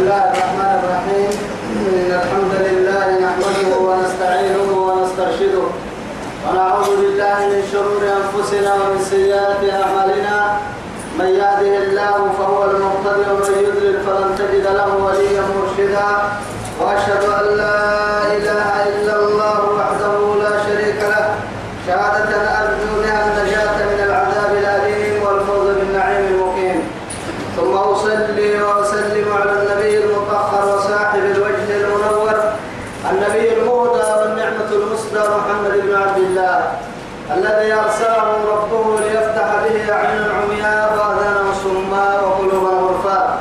الله الرحمن الرحيم إن الحمد لله نحمده ونستعينه ونسترشده ونعوذ بالله من شرور أنفسنا ومن سيئات أعمالنا من يهده الله فهو المقتدر ومن يضلل فلن تجد له وليا مرشدا وأشهد أن لا إله إلا الله وحده لا شريك له شهادة أرجو بها النجاة من العذاب الأليم والفوز بالنعيم المقيم ثم أصلي وأسلم على النبي المطهر وصاحب الوجه المنور النبي المهدى والنعمة المسدى محمد بن عبد الله الذي أرسله ربه ليفتح به أعين العمياء وأذانا صماء وقلوبا غرفاء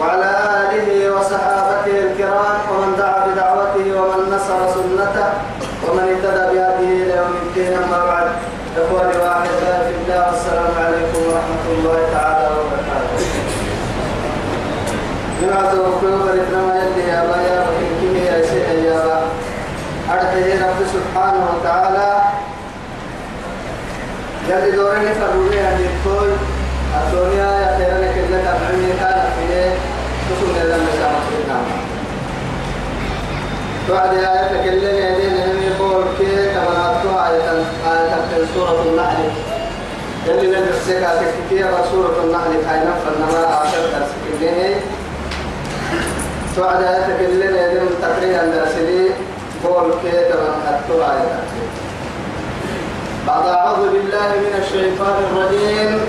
وعلى آله وصحابته الكرام ومن دعا بدعوته ومن نصر سنته ومن اهتدى بهذه إلى يوم الدين أما بعد إخواني وأحبائي في الله والسلام عليكم ورحمة الله تعالى وبركاته جماعة الأخوة بريتنا يلي يا با يا يا سيدي يا رب سبحانه وتعالى. يلي دورني عن الكل الدنيا يا خيرنا كلك أبعمي كان فيه. تسون الله مسامح سيدنا بعد آية تكلم يقول كي نطلع آية آية سورة النحل. يلي نفسك تكتير سورة النحل. بعد آية تكلم يدين تقريبا درسلي قول كي كما نطلع آية بعد أعوذ بالله من الشيطان الرجيم.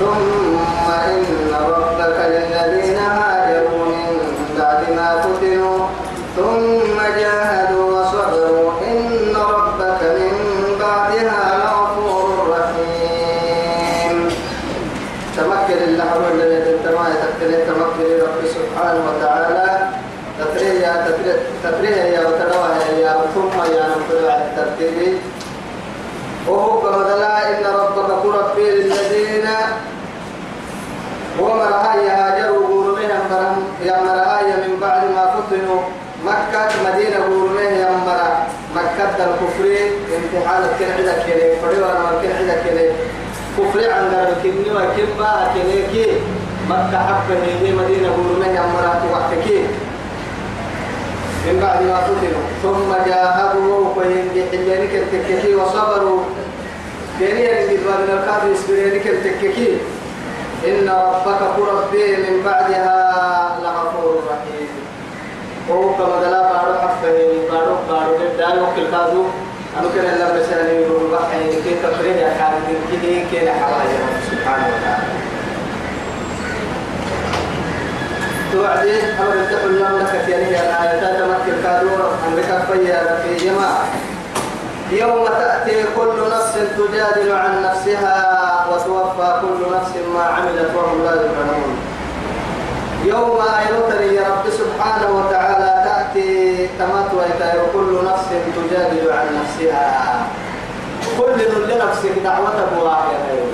ثم إن ربك للذين هاجروا من بعد ما فتنوا ثم جاهدوا وصبروا إن ربك من بعدها لغفور رحيم تمكن اللحظة الذي تنتمى تكتل تمكن رب سبحانه وتعالى تفريه تفريه يا وتروى يا ثم يا على الترتيب. وهو كمدلا إن ربك قرب في الذين ومرها يهاجروا قرمهم يا مرها من بعد ما فتنوا مكة مدينة قرمه يا مرا مكة الكفر امتحان الكنعدة كلي فريوانا الكنعدة كلي كفر عن ذلك وكما كليكي مكة حقه هي مدينة قرمه يا مرا توحكي من بعد ما فتنوا ثم جاهدوا وينجحلينك التككي وصبروا. جميع الجدوى من الكافر يسبرينك التككي إن ربك قرب من بعدها لغفور رحيم. وهو كما دلا بارو حفه بارو بارو دال وكل كادو أنا كنا لما سألني يقول بحي كي يا خالد؟ كده كده حواجه سبحانه وتعالى. يعني يوم تأتي كل نفس تجادل عن نفسها وتوفى كل نفس ما عملت وهم لا يظلمون. يوم أيوتني يا رب سبحانه وتعالى تأتي تمات كل نفس تجادل عن نفسها. كل لنفسك دعوتك واحدة.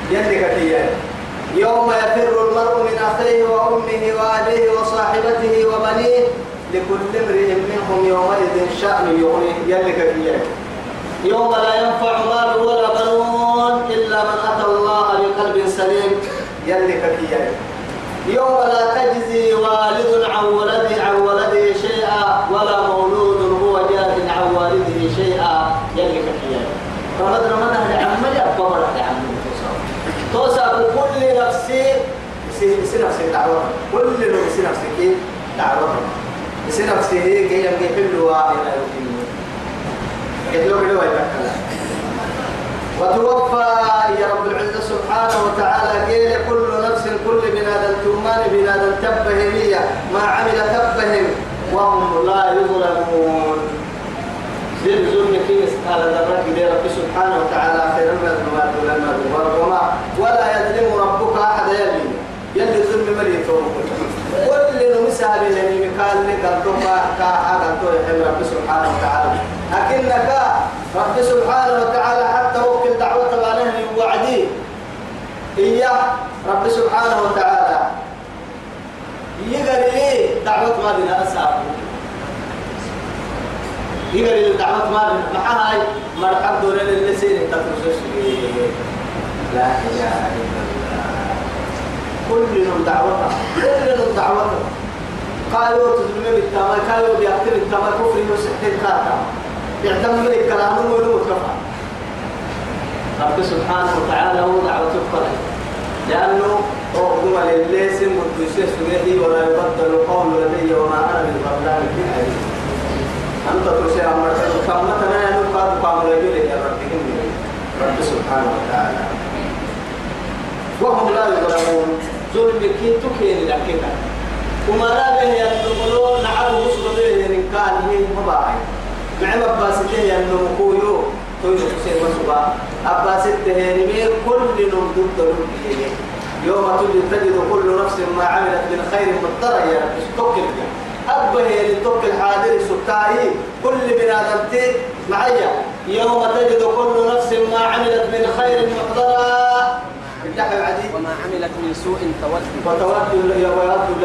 يوم يفر المرء من أخيه وأمه وابيه وصاحبته وبنيه لكل امرئ منهم يومئذ شأن يغنيه يدك يوم لا ينفع مال ولا بنون إلا من أتى الله بقلب سليم. يدك يوم لا تجزي والد عن ولده عن ولده شيئا ولا مولود هو جاز عن والده شيئا. يلي كفيا فمدر من أهل عمل أكبر أهل عمل توسع كل نفسي يصير نفسي دعوة. كل نفسي نفسي دعوة. نفسي هي كي يمكن. يحلوا إلى يوم وتوفى يا رب العزة سبحانه وتعالى قيل كل نفس كل بنادم تمان بنادم تبهم ما عمل تبهم وهم لا يظلمون. ذل ظلم كيس قال ذرك دي رب سبحانه وتعالى خير من المال وما ولا يظلم ربك احد يلي يلي ظلم مريت بالنبي قال لك الدفع كا يحب رب سبحانه وتعالى. لكنك رب سبحانه وتعالى حتى وكل دعوة بانه وعدي. إياه رب سبحانه وتعالى. يقري لي دعوة ما بنا أسعب يقري دعوة ما بنا. معها هاي مرحب دورين اللي سيري تترسوش لا إله إلا الله. كل من دعوتها كل من دعوتها قالوا تظلم بالتمام قالوا بيعتم التمام كفر وسحر الخاتم يعتم من الكلام ونموت كفر رب سبحانه وتعالى هو دعوة الفرج لأنه أقدم لليس مدوشة سجدي ولا يبدل قول لدي وما أنا من غفلان في حديث أنت ترسل أمرك كما تنايا نقاد قام رجل يا رب رب سبحانه وتعالى. وهم لا يظلمون. ظلم كي تكين لكك وما لا به ينقلون نعم وصل به ينقال هي مباعي. مع مباسته ينقويو توي حسين وسبا أباسته ينمير كل نمدد ضد يوم تجد كل نفس ما عملت من خير مضطرة يا رب. استوكل أبه لتوك الحاضر سكاي. كل بنادمتي معايا. يوم تجد كل نفس ما عملت من خير وما عملت من سوء تود وتود يود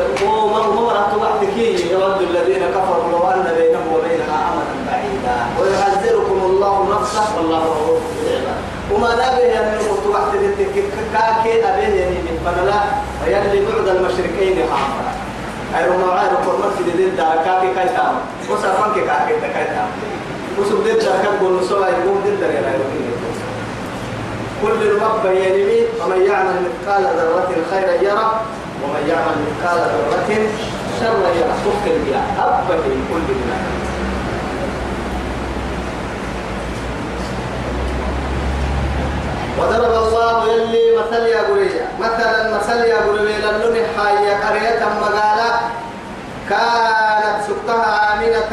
ومرأة وحدك يود الذين كفروا لو أن بينهم وبينها أمدا بعيدا. ويحذركم الله نفسه. والله رؤوف بالعباد وما نبي أن نموت وحدك كاكي أبيه يعني من فنلا ويلي بعد المشركين حافظا. أي رمى عائر قرمت في دين دار كاكي كاي تام وصفان كي كاكي تكاي تام وسب دين دار كاكي قول نسوا يقوم دين دار يلا كل رب ينمي ومن يعمل مثقال ذرة خيرا يرى ومن يعمل مثقال ذرة شرا يرى تفكر بها أبا في كل بنا وضرب الله يلي مثل يا قرية مثلا مثل يا قرية لنني حي قرية مقالة. كانت سكتها آمنة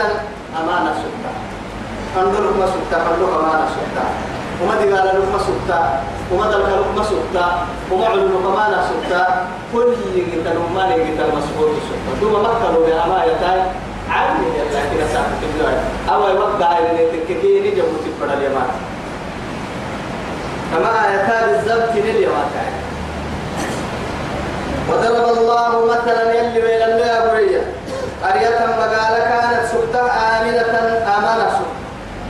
أمانة سكتها. فندلك ما سكتها فندلك أمانة سكتها. وما دي قال لك ما سكتا وما دلك لك ما سكتا وما علم ما لا سكتا كل جتا وما لي جتا مسؤول سكتا ثم مكروا بأما يتاي عامل يلا كده ساعة كده أو يوقع اللي تككيني جبوا تبقى اليمان كما يكاد الزبط لليمان وضرب الله مثلا يلي بين الله بريا قرية مقالة كانت سكتا آمنة أمانة سكتا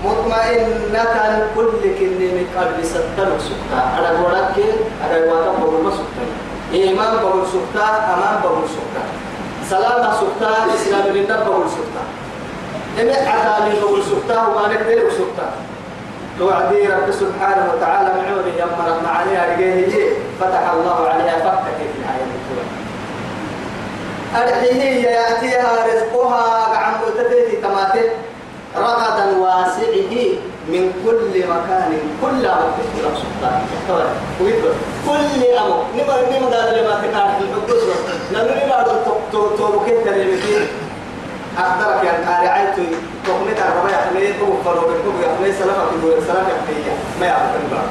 مطمئنة كل كني من قبل ستة سكتا أنا بقولك أنا بقولك بقول ما سكتا إيمان بقول سكتا أمان بقول سكتا سلامة سكتا إسلام لله بقول سكتا إما عتالي بقول سكتا وما نقدر سكتا توعدي رب سبحانه وتعالى معوني يمر معانيها رجيه فتح الله عليها فتح في الآية أرحيه يأتيها رزقها عن تماته رغدا واسعه من كل مكان كل وقت كل سلطان كل أمر. نما نما قال لما تكاد الحدوث لأنه نما قال تو تو بكيت اللي أقدرك يعني قال عيت تقمت أربعة يحمي تو فرو بكتب يحمي سلفة تقول سلفة يحمي ما يعرف البعض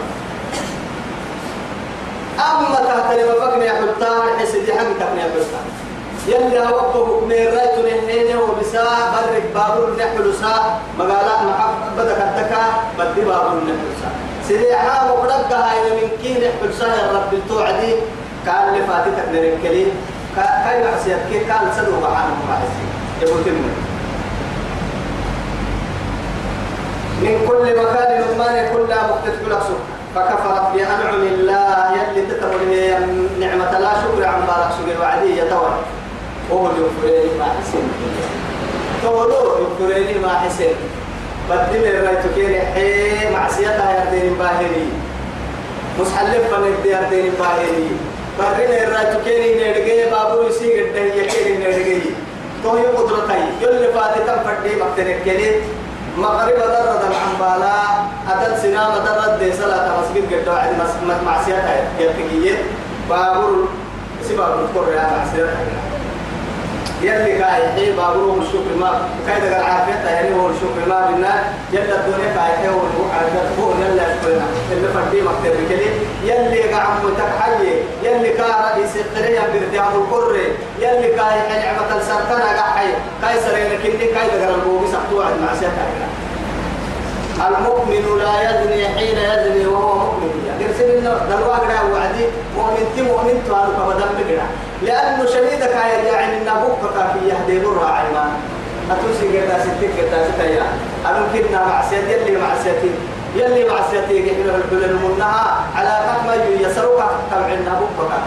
أما تحت لما فكني حلتان حسدي حق تقني حلتان يلي هوبه من رايت نهينه وبساء برك بابور نحل ساء مقالات محب بدك التكا بدي بابور نحل ساء سيدي حام وقرقها إذا من كي نحل ساء يا رب التوعدي قال لي فاتتك نركلي كاي معسيات كي؟ قال سدوا معانا معسي يقول تمنى من كل مكان نمان كلها مختلف لك فكفرت بأنعم الله يلي تتمنى نعمة لا شكر عن بارك شكر وعدي يتوى هو يفريني ما حسن تولو يفريني ما حسن بدي من رايتو كيني حي معصيتها يردين باهري مسحلف فنك دي يردين باهري من رايتو كيني نرجع بابو يسيق الدنيا كيني نرجع تو هي قدرتي يلي فاتتا فردي مقتنك كيني مغرب درد الحنبالا أدل سنا مدرد دي صلاة مسجد قد واحد معصيتها يرتقية بابور سباب القرى معصيتها يلي كاي حي بابروه الشكر ما كاي دقا عافيتها يعني هو الشكر ما بالنا يلا الدنيا كاي حي هو العافيت هو يلا شكرنا اللي فردي مكتب كلي يلي قاعد متك حي. يلي كا رئيس القرية بردي عبد القرى يلي كاي حي نعمة سرتنا قحي كاي سرينا كندي كاي دقر البوغي سحتو عد مع سيتا المؤمن لا يزني حين يزني وهو مؤمن. يرسل لنا دلوا وعدي. مؤمن تي مؤمن كبدل قرا لأنه شديدك يعني في يهدي برا عيمان أتوسي قدا ستك قدا ستايا أنا كنا معسيت يلي معسيتي يلي معسيتي قحنا الحلل منها؟ على كما يسرك كم عندنا بكرة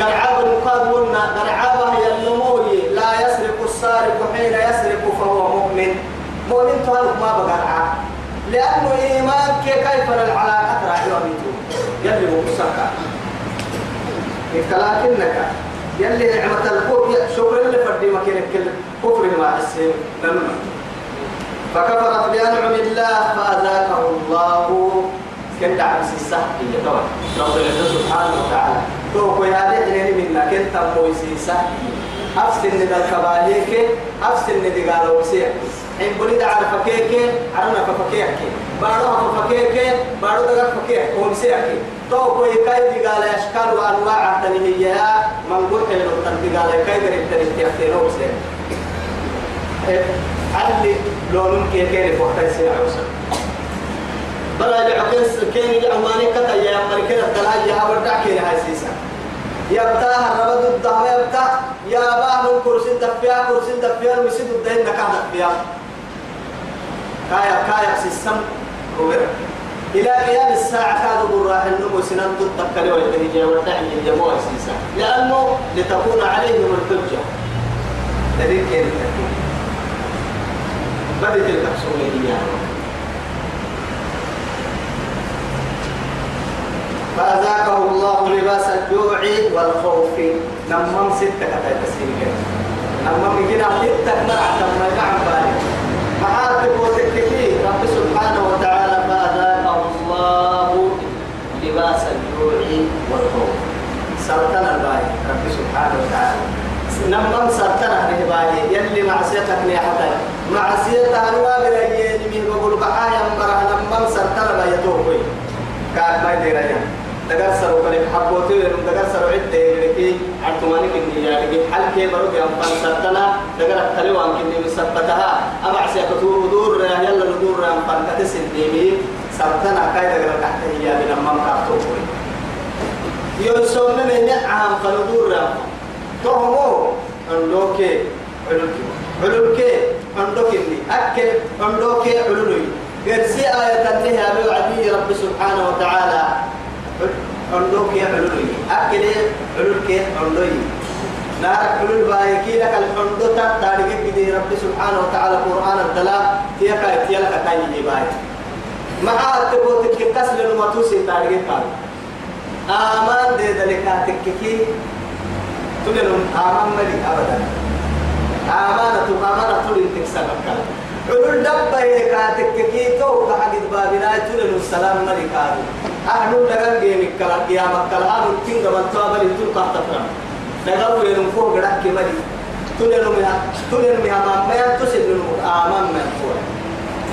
قرعاب المقاد قرعابه يلموي لا يسرق السارق حين يسرق فهو مؤمن. مؤمن تهلك ما بقرعا لأنه إيمان كيف العلاقة راح يوميتو يلي مقصرك. لكنك يلي نعمة الكفر شكر اللي فردي ما كان كفر ما حسين لما. فكفرت بأنعم الله فأذاقه الله. كنت سيسا هي طبعا. رب العزة سبحانه وتعالى. تو كوي هذه حنين منا كنت موي سيسا أفسن ندى الكباليك أفسن ندى قالوا سيح حين بني عارف كيك عرنا فكيك بارو فكيك بارو دغ فكيك كون سيح تو كوي كاي دي قال أشكال وأنواع تنهيها من قلت له قال كاي دري تنتي اختيارو سيح علي لونم كي كيف وقت سيح عوسى بلا يعكس كين الأماني كتا يا أمريكا الدلاج يا ودع كين هاي سيسا. يبتاه الربد الدهما يبتاه يا باه كرسي دفيا كرسي دفيا ويسيد الدين نكا دفيا. كايا كايا سيسم كبير إلى قيام الساعة كادوا براح النمو سنان تتكلي ويتهجي ودع من جموع سيسا لأنه لتكون عليهم الحجة. تريد كين التكين بدت الكبسولة يعني فأذاقه الله لباس الجوع والخوف. نمم ستة كتا تسيرك نمم يجينا ستة مرع تم يقعن بالي. معاتب وتكتكي رب سبحانه وتعالى فأذاقه الله لباس الجوع والخوف. سرطان الباي رب سبحانه وتعالى. نمم سرطان الباي يلي معصيتك يا حتى. معصيتها نوابر يجيني من بقول بحايا مرة نمم سرطان الباي توقي كاد ما يدير دقر سرو كلي حبوتي سرو عدة يلكي عرتماني كني يعني حل كي برو كي أم سرتنا. دقر التلي وان كني مسبتها أبع سيكتور دور يلا ندور أم فانكت سنتيمي سرتنا كاي دقر تحت هي من أمام كافتوي يوسون من عام فندور تهمو عندوكي علوكي. علوكي عندوكي أكل عندوكي علوكي قرسي آية النهي أبي عدي رب سبحانه وتعالى. عندوك يا علوي. أكل علوك علوي نار حلول بايكي لك الحمد تاريخ كده رب سبحانه وتعالى قرآن الدلا تيكا تيلك تاني باي. ما أتبو تككس لنمتوسي تاريخ قال آمان دي ذلك تككي تلنم آمان ملي أبدا. آمانة آمانة تلن تكسبك علول دبا يكاتك كيتو كحد بابنا تلن السلام ملكاتو أهل لغن جيمك كلا قيامك كلا. أهل تنغ من طابل تل قحتفرم لغن وينم فوق رحك ملي. تلن مها تلن مها ما ينتسل آمان من فوق.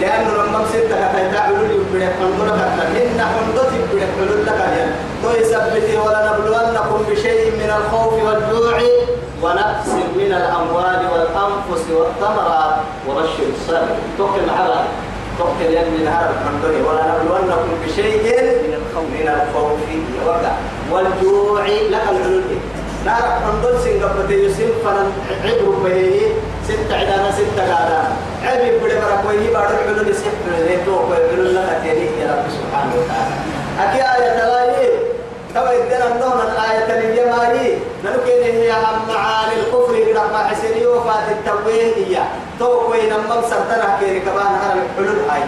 لأنه لما مسكت كتا علول يبدأ حندنا كتا إن حندت يبدأ حلول لك يعني تو يثبت ولنبلونكم بشيء من الخوف والجوع ونقص من الأموال والأنفس والثمرات وبشر الصابرين. توكل على توكل يد من هذا الحمد ولنبلونكم بشيء من الخوف والجوع. لك العلوم نار حمد سنغبت يسين فنن عبر به ست عدانا ست قادا عبي بڑے برا کوئی بڑا علوم سيت لے تو کوئی علوم لك تيري يا رب سبحانه وتعالى. أكي آية تلاقي كما يدنا النون الآية الجمالية نلقين هي هم معاني الكفر قد ما حسني وفات التوبيه هي تو كوي نمم سرتنا كيري كمان هر الحلول هاي.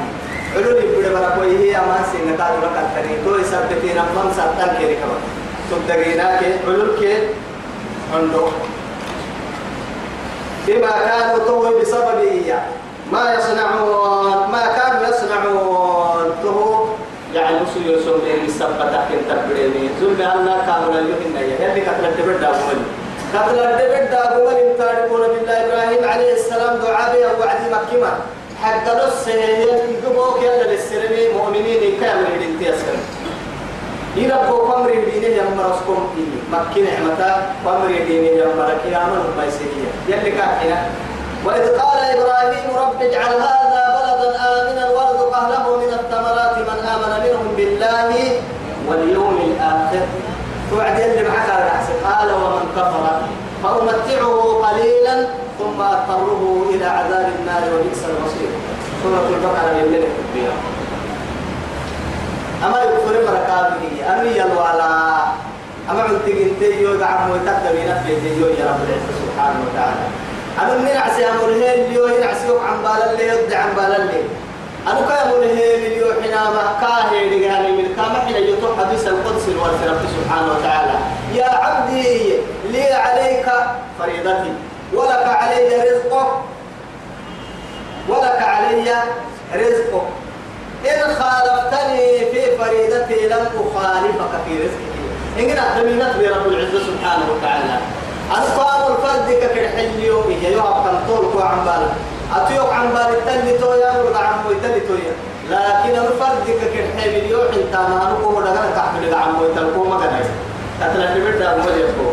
حلول يبدو برا كوي هي أمان كادو لك التري تو يسبتي نمم سرتن كيري كمان حلول كي عنده بما كانوا تو بسبب إياه ما يصنعون ما كانوا يصنعون. تو يعني مسلم يوسف بين السبب تحت التبريمي ظلم أن كانوا لا يمكن أن يهدي قتل الدبر دابومن قتل الدبر دابومن يمتاركون بالله. إبراهيم عليه السلام دعاء به وعدي مكيمة حتى نص يجبوك يلا للسلمي مؤمنين كامل الانتياسر يربو قمر دينه يمرسكم إيه مكين عمتا قمر دينه يمرك يا من بيسكية يلي كاكنا وإذ قال إبراهيم رب اجعل هذا بلدا آمنا وارزق أهله من الثمرات من آمن منهم بالله واليوم الآخر. توعد يلي معك على قال ومن كفر فأمتعه قليلا ثم أضطره إلى عذاب النار وبئس المصير. سورة البقرة يلي بها أما يكفر مركابه أمي يلوالا أما عن تجنتي يوجع موتك من نفسه يوجع يا رب العزة سبحانه وتعالى. أنا من عسى أمره اليو ينعسي عن بالا اللي يبدع عن بالا أنا كان أمره اليو حنا مكاه رجالي من كام حين يطوح حديث القدس الوارث رب سبحانه وتعالى. يا عبدي لي عليك فريضتي. ولك علي رزقك. ولك علي رزقك. إن خالفتني في فريدتي لم أخالفك في رزقك. إن أدمينت برب العزة سبحانه وتعالى. أصفار الفرد كالحليو إيه يوهب كنطول كو عن بالا أتيوك عن بالا التلي تويا ورد عن التلي تويا. لكن الفرد كالحليو حتى ما نقوم لغانا تحمل التلقو ما كان أتلا نبدا أبو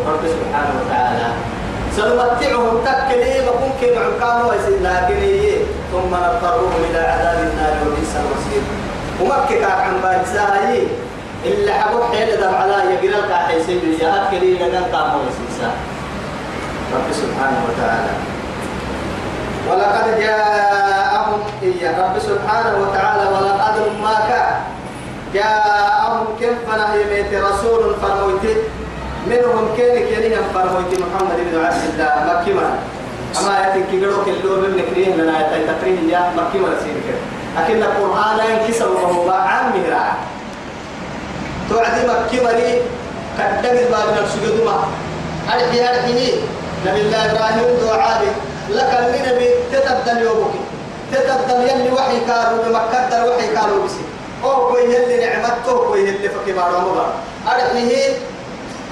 رب سبحانه وتعالى. سنمتعهم تكلي بكون كي معكام ويسيد لكن إيه ثم نضطرهم إلى عذاب النار وبئس المصير. ومكة عن بارساهي اللي حبوا حيل دم على يقرا الكاحي سيد يا أكلي لكن قام رب سبحانه وتعالى. ولقد جاءهم إياه رب سبحانه وتعالى ولقد ما كان جاءهم كيف فنهي ميت رسول فرموته منهم كان كان فرموت محمد بن عبد الله مكي ما. أما يأتي كيلو كيلو من نكريه لنا يأتي تقريه يا مكي نسير كده. لكن القرآن ينكسر وهو عام مهرا توعدي مكي مري كدق الباب نفسه ما. أرحي أرحي نبي الله إبراهيم دعاء لك النبي تتبدل يومك. تتبدل يلي وحي كارو بمكة وحي كارو بسي. أو كوي يلي نعمته كوي يلي فكبار ومبار أرحيه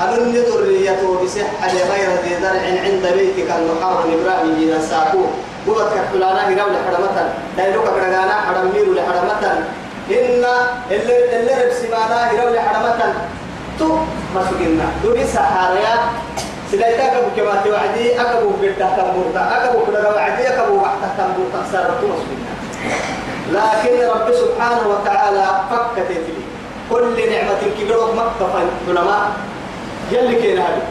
أمن ذريته بصحة غير ذي درع عند بيتك المحرم إبراهيم جينا ساكو قوت كحلانا هراو لحرمتا دايلوك برغانا حرميرو لحرمتا إن اللي اللي ربسمانا هراو لحرمتا تو مسكنا دوري سحاريا. سلايتا كبو كما توعدي أكبو قرده تنبورتا أكبو كده وعدي. أكبو وحتا تنبورتا سارتو مسكنا لكن رب سبحانه وتعالى فكت لي كل نعمة كبيرة مكة علماء يلي كين هذه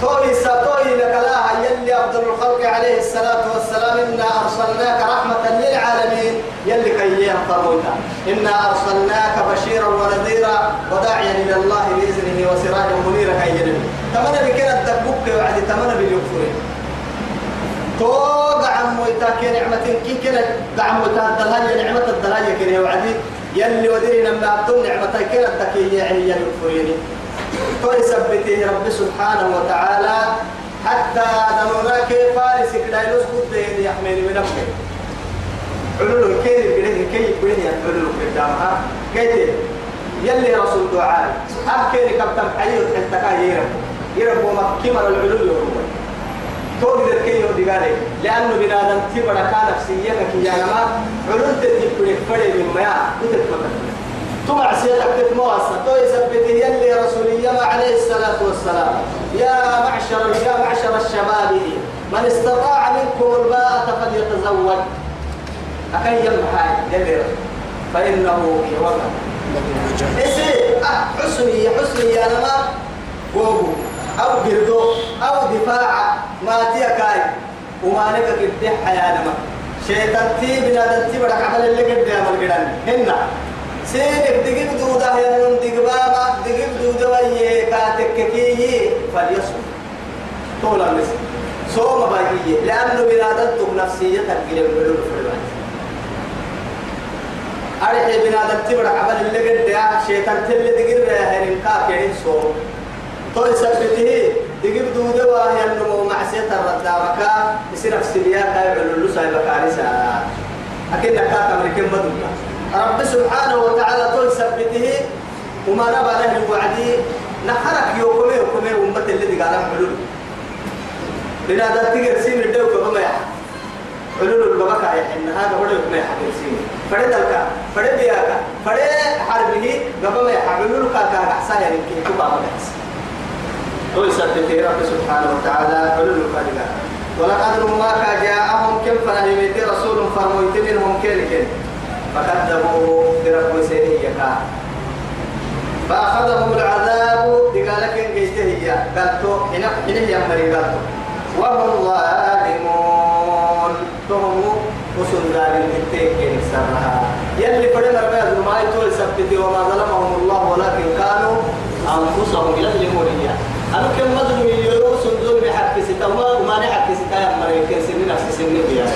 توي ساتوي لك لا يلي أفضل الخلق عليه الصلاة والسلام. إنا أرسلناك رحمة للعالمين. يلي كي فرموتا إنا أرسلناك بشيرا ونذيرا وداعيا إلى الله بإذنه وسراجا منيرا كي يلي. تمنى بكنا الدبوك وعدي تمنى باليكفرين توقع عمويتا كي نعمة كي كنا قعم مويتا الدلهاية نعمة الدلهاية كي وعدي. يلي ودينا من أبطل نعمة كي الدكية يعني يلي يكفرين فيثبته رب سبحانه وتعالى حتى دمنا كيف فارس يسقط دين يحمل من أمك علول كيف بره كيف بره علول قدامها قلت يلي رسول دعاء. أبكي كبتم حيوت حتى يرب. يرب وما كمر العلول يرب تقدر كي يودي لأنه بنادم تبرا كان نفسيتك يا جماعة. علول تدي بره فرد من ما تتفكر تمع سيدك تتمواسة تو يثبت يلي رسولي ما عليه الصلاة والسلام يا معشر يا معشر الشباب من استطاع منكم الباءة فليتزوج أكي يمحى يلي فإنه يوضع إسي أه حسني حسني أنا ما وابو أو بردو أو دفاع ما تيكاي وما لك كده حياة ما شيطان تي بنا تي بدك عمل اللي قد يعمل قدام هنا سيدك دقيق دودا ينون دقباما دقيق دودا ويه كاتك كي فليصم طول المسك صوم باقية لأنه بنادتك نفسيتك قلب العلوم في الوقت أرحي بنادم تبرع عمل اللي قد يا شيطان تل دقيق ريهن كاك يعني صوم. تو يثبته دقيق دودا وهي النمو معسية الردامك يصير في سبياك هاي علولو سايبك عريسا أكيد كاك أمريكين مدولا رب سبحانه وتعالى تول سبته وما نبى له الوعدي نحرك يوكمي يوكمي أمة الذي قال حلول. بنا ذا تيجي سين الدو كما يا علول البكا يحن هذا هو ما يحكي سين فرد الكا فرد ياكا فرد حربه قبل ما يحملوا كا كا أحسن يعني كي تبا ما بس هو يسبب رب سبحانه وتعالى علول البكا ولقد ما جاءهم كم فنهمت رسول فرميت منهم كيل. فكذبوا برب سيئك فأخذهم العذاب لقالك إن جيته قالتو حين هي مري قالتو وهم ظالمون. فهم وصل ظالم التيك سرها يلي فرنا ربنا ما يتول سبتي وما ظلمهم الله ولكن كانوا أنفسهم يظلمون إياه أنا كم مظلوم يلو سنزول بحق ستا وما نحق ستا يا مري كنسي نفس سنة بيا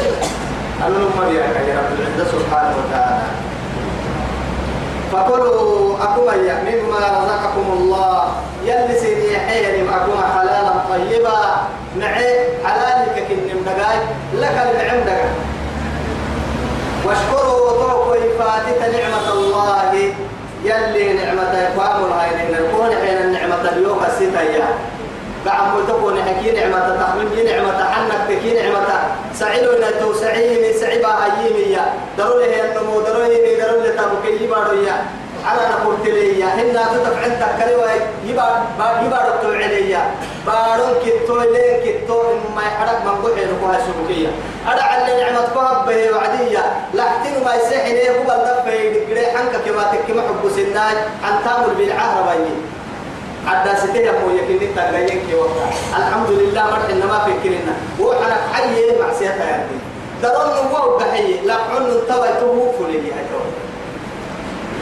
أنا نمر يا رب العزة سبحانه وتعالى فكلوا أكما مما رزقكم الله يلي سيدي حيري أكما حلالا طيبا. معي حلالك كن مدقاي لك النعم دقا. واشكروا توقوا فاتت نعمة الله. يلي نعمة يقام إن الكون حين النعمة اليوم الستايا بعم تكون حكي نعمة تحمل نعمة حنك تكي نعمة سعيدو إن توسعيه من سعيبا هيمية ضروري هي النمو ضروري ضروري تابكي يبارويا على نقول تليا. هن تدفع عندك كلمة يبا يبا رتو عليا. بارون كتو لين كتو ما يحرق من قوي نكوها سبكية أنا على نعمة كوها به وعدية. لكن ما يسحي هو الدفع يدقري حنك كما تكما حب سناي عن تامر بالعهر عدا ستة مو يكين تغيين كي وقتا الحمد لله مرح إنما فكرنا. وحنا حي معصيتها يعني درون نوو بحي لا حن توا تو فلي هاي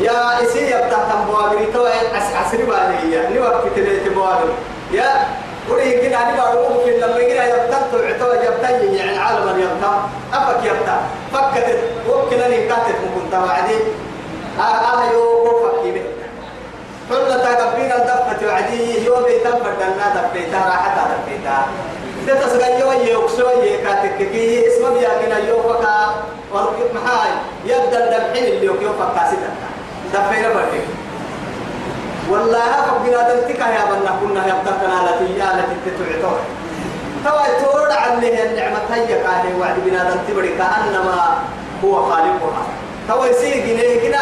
يا إسي يبتع تنبوابري توا عس عسري بالي ني وقت تلي تبوابر يا وري كنا ني بارو ممكن لما يجي يبتع تو يبتع يعني العالم يبتع أفك يبتع فكت وكنا نكاتت ممكن توعدي آه آه يو بوفك حلنا تقبينا الدفة وعدي يوم بيتم فردنا دفيتا راحتا دفيتا تتسقى يوم يوكسو يكاتككي اسم بياكنا يوفكا ورقب محاي يبدأ الدمحين اللي يوك يوفك كاسدا دفينا فردك والله هفك بنا دمتك يا بنا كنا يبتكنا التي التي تتعطوه توا تورد عليه النعمة هيا كاهي وعد بنا دمتي بدي كأنما هو خالقها. تو يسيق كده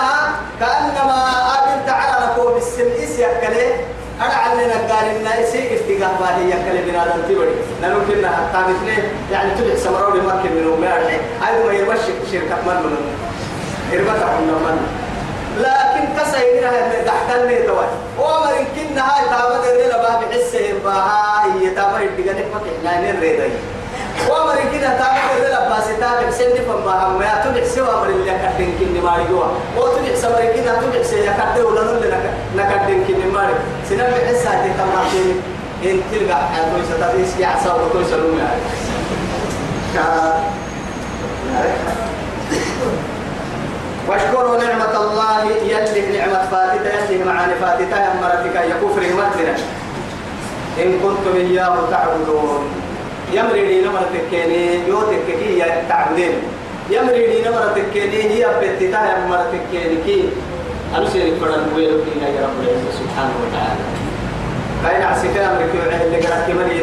كأنما أبن تعالى نقول بالسن إس يكله أنا علنا قال إن إسيق استيقاظ ما هي يكله بنا دم تبري لأنه كنا حتى مثله يعني تلح سمروا لمكن من أمي هاي ما يربش شركة من من إربطة من من لكن كسيرها تحتلني توي ومر كنا هاي تابد الريلا باب حسه هي تابد الدقنك مكحنا نريدي وامر كده تابع الرلا باس تابع سن فما هم. يا تدع سوى أمر اللي كدن كني ما يجوا. وتدع سمر كده تدع سي يكدر ولا نل نكدن كني ما سنم بحس هذه تمام إن تلقى ستدرس يا عصا وتوي سلوم يعني واشكروا نعمة الله يلي نعمة فاتتة يلي معاني فاتتة يا مرتك يا كفر إن كنتم إياه تعبدون. يمري لي نمر تكيني يو تككي يا تعبدين. يمري لي نمر تكيني هي بتتا يا نمر تكيني كي. أنا سيري فرن ويلو كينا يا رب العزة سبحانه وتعالى. كاين عسكا أمريكي وعهد لك ركبني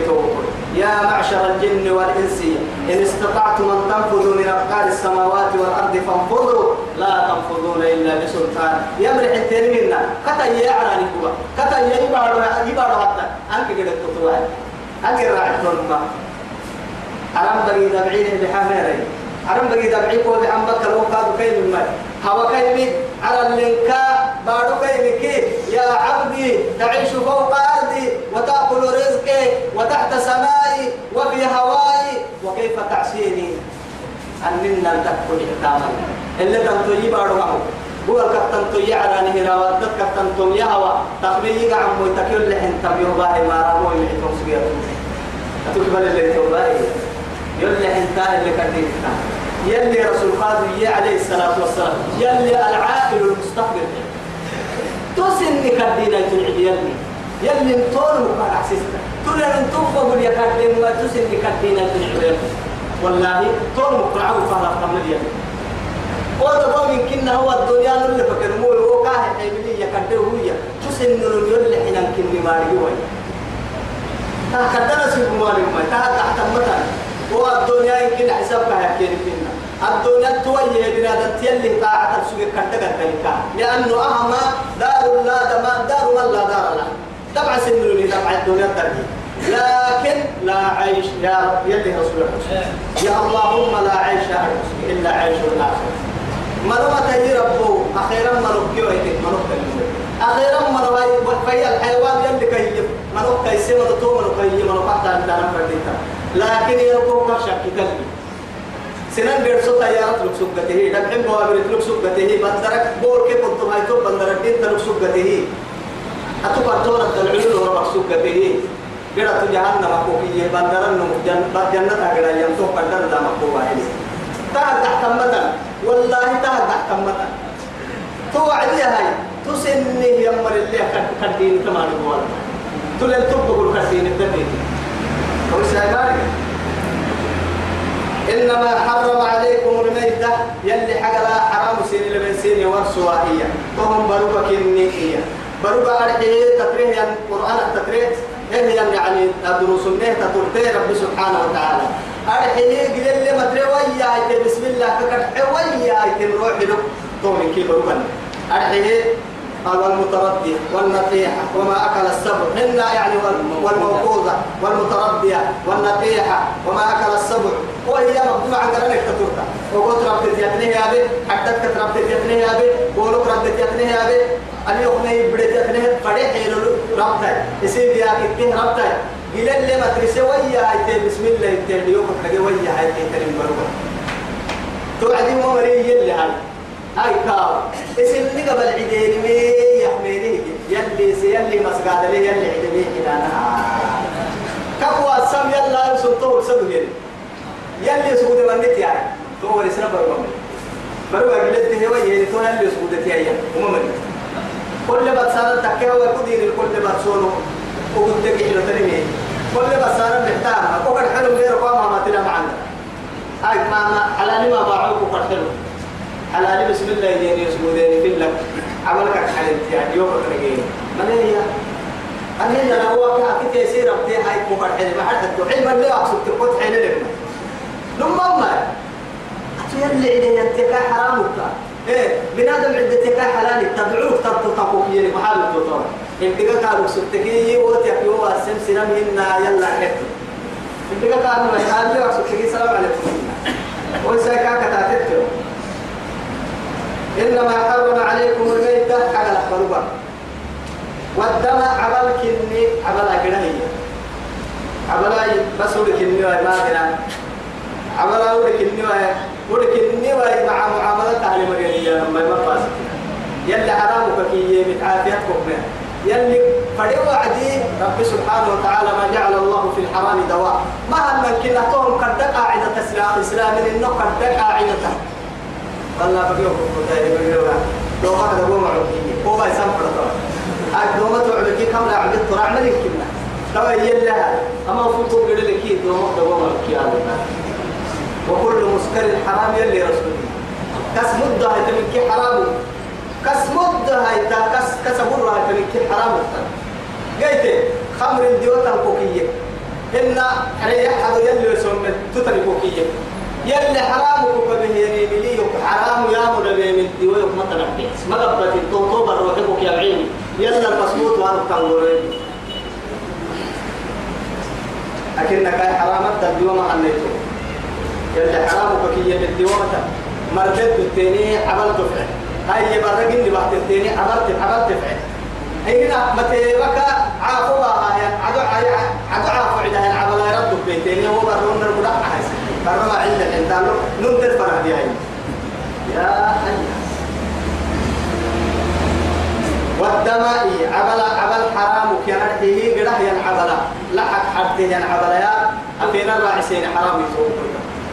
يا معشر الجن والإنس إن استطعتم أن تنفذوا من أقطار السماوات والأرض فانفذوا. لا تنفذون إلا بسلطان. يمرح التاني منا. كتا يعراني كوا كتا يبارو يبارو حتى أنك قد تطوع أنك راعي ما أرم بقي دبعين بحميري أرم بقي دبعين كو بحم بكر وقاد كيم المال هوا كيم على اللينكا بارو كي؟ يا عبدي تعيش فوق أرضي وتأكل رزقي وتحت سمائي وفي هواي وكيف تعصيني؟ أننا تأكل إحكاما اللي تنتو يبارو معه هو الكتن تو يعلى نهرا ودت كتن تو يهوى تخبيه يقع عمو تكيل لحن تبيو باهي ما رامو سبيرتون أتقبل اللي توباهي. يلي انتهى اللي كان يلي رسول قادم عليه الصلاة والسلام. يلي العاقل المستقبل. تسن كدينا تنعد يلي. يلي انتون وقال عسيسنا. تقول إن تنفق يكدين ما تسن كدينا تنعد والله تون مقرعة فهلا قمل يلي. وده من كنا هو الدنيا اللي فكر مول هو كاه حيبلي يكديه هو تسن يلي حين كني ماري هو تا كدنا سيب ماري ما متى والدنيا يمكن حسابك هكين فينا. الدنيا تويه بنا تيلي طاعة السوق كندك التلكا لأنه أهم دار لا دما دار من لا دار له. طبعا سنوني طبعا الدنيا ترجي لكن لا عيش يا رب. يلي رسول الله. يا اللهم لا عيش إلا عيش الآخر. مرمى تهي ربه أخيرا مرمى ويتك مرمى أخيرا مرمى في الحيوان يلي كي مرمى كيسي مرمى مرمى كي مرمى حتى أنت نفرديتا لكن يربوك شك قلبي سنن بيرسو تيارات لك سبته دبحين بوابرت لك سبته بندرك بور كي كنت ما يتوب بندرك دين تلك سبته أتو كرتورة العلول وربك سبته قرأت جهنم مكوكية بندرن جنة أقرأ يمتو قدر لا مكوكا تهد تحت مدن والله تهد تحت مدن توعدي هاي. تسنه يمر اللي كدين كمان يقول تلين تبقوا كدين الدين إنما حرم عليكم الميتة يلي حق لا حرام سين لمن سين والسوائية وهم بروبك النية بروبا أرحيه تقريه يعني قرآن التقريه إيه يعني الدروس النيه تطرتي رب سبحانه وتعالى. أرحيه قل لي مدري ويا بسم الله فكر ويا روح له طولي كي بروبا أرحيه والمتردية والنطيحة وما أكل السبع هن يعني والموقوذة والمتردية والنطيحة وما أكل السبع. وهي مقدمة عن قرنك تتركها وقلت ربت يتنيه أبي حددت ربت يتنيه أبي قولك ربت يتنيه أبي أن يخني بدت يتنيه فريح ربطي يسيب يا كتين ربطي قيل اللي ما ترسي ويا هاي بسم الله يتنيه يوكك لقي ويا هاي تنين بروك توعدي ممري يلي هاي. هاي كاو. اسم اللي قبل عيدين مي يحميني يلي سيلي مسقاد لي يلي عيدين كده أنا. كفوا السم يلا سلطه سدوين يلي سود منت يعني. تو رسنا بربم بربا قلت هي وهي تو يلي سود تيايا وما من كل بسارة تكيه ويقدين الكل بسونو وقلت كيلو ترمي كل بسارة محتاج وقد حلو غير قام ما تلا معنا هاي ما على ما باعوك وقد حلو على بسم الله يدين يسمودين في لك عملك حلت يعني يوم ترجين من هي أنا هي لو كان كده يصير أبدي هاي مقر حلم ما حد علم اللي أقصد تقول حلم لما ما أتيلي إلي ينتكا حرامك. إيه بنادم عدتك حلال تدعوك تبتطقوك يلي محال الدكتور انتكا كانوا سبتكي وتيك يوم السمسنا منا. يلا حكي انتكا كانوا محال يوم سبتكي سلام عليكم. وإساكا كتاتتك إنما حرم عليكم الميتة على الأخبار. والدم عمل كني عمل أجنهي عمل بس ولك كني ما كنا عمل ولك كني ولك كني مع معاملة على مريم ما ما فاس يلي حرامك كي متعافيتك بها يلي فدوا عدي رب سبحانه وتعالى ما جعل الله في الحرام دواء. ما هم من كنا توم قد قاعدة إسلام إسلام إنه قد قاعدة والله بقيوك كتاي بقيوك لو هذا هو معروفين هو ما يسمع فرطة الدومة تعبكي كم لا عبد ترى عملك كنا لو يلا أما فوتو قد لك دومة هو معروفين وكل مسكر حرام يلي رسولي كس مدة هاي تمكي حرام. كس مدة هاي كس كس مرة هاي تمكي حرام. قلت خمر الديوتا الكوكية إن ريح هذا يلي يسمى تتري كوكية يلي حرام يعني ملي حرام يا مدبي من ديوي ما قبلت التوتو بروحك يا عيني يلا المسموط وأنا تنظرين لكنك حرام الديوم عنيتو يلي حرام كوكي يلي الديوم مردد التاني عملت فعل. هاي اللي بعد التاني عملت عملت فعل. هنا متى والدماء عبل عبل حرام كان هي قده ين عبلا لحق حرته ين عبلا يا أفينا الراعسين حرام يسوق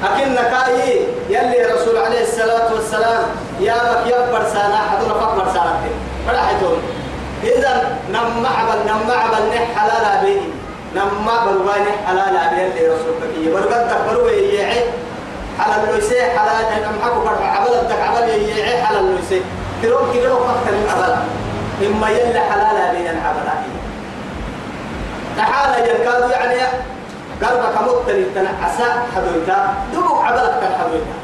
أكن كاي يلي رسول عليه الصلاة والسلام يا بك يا برسانا حدنا فك برسانا فلا حدون إذا نم عبل نم عبل نح حلال بيني نما بروان حلال أبي اللي رسولك كي برقد تكبروا يعي حلال لوسي حلال نم حكوا فرح عبل الدك عبل يعي حلال لوسي تروح كده وقت من عبل إما يلا حلال أبي عبل تعالى يركض يعني قلبك أموت تاني تنعسا حدويتا دبوك عبلك كان حدويتا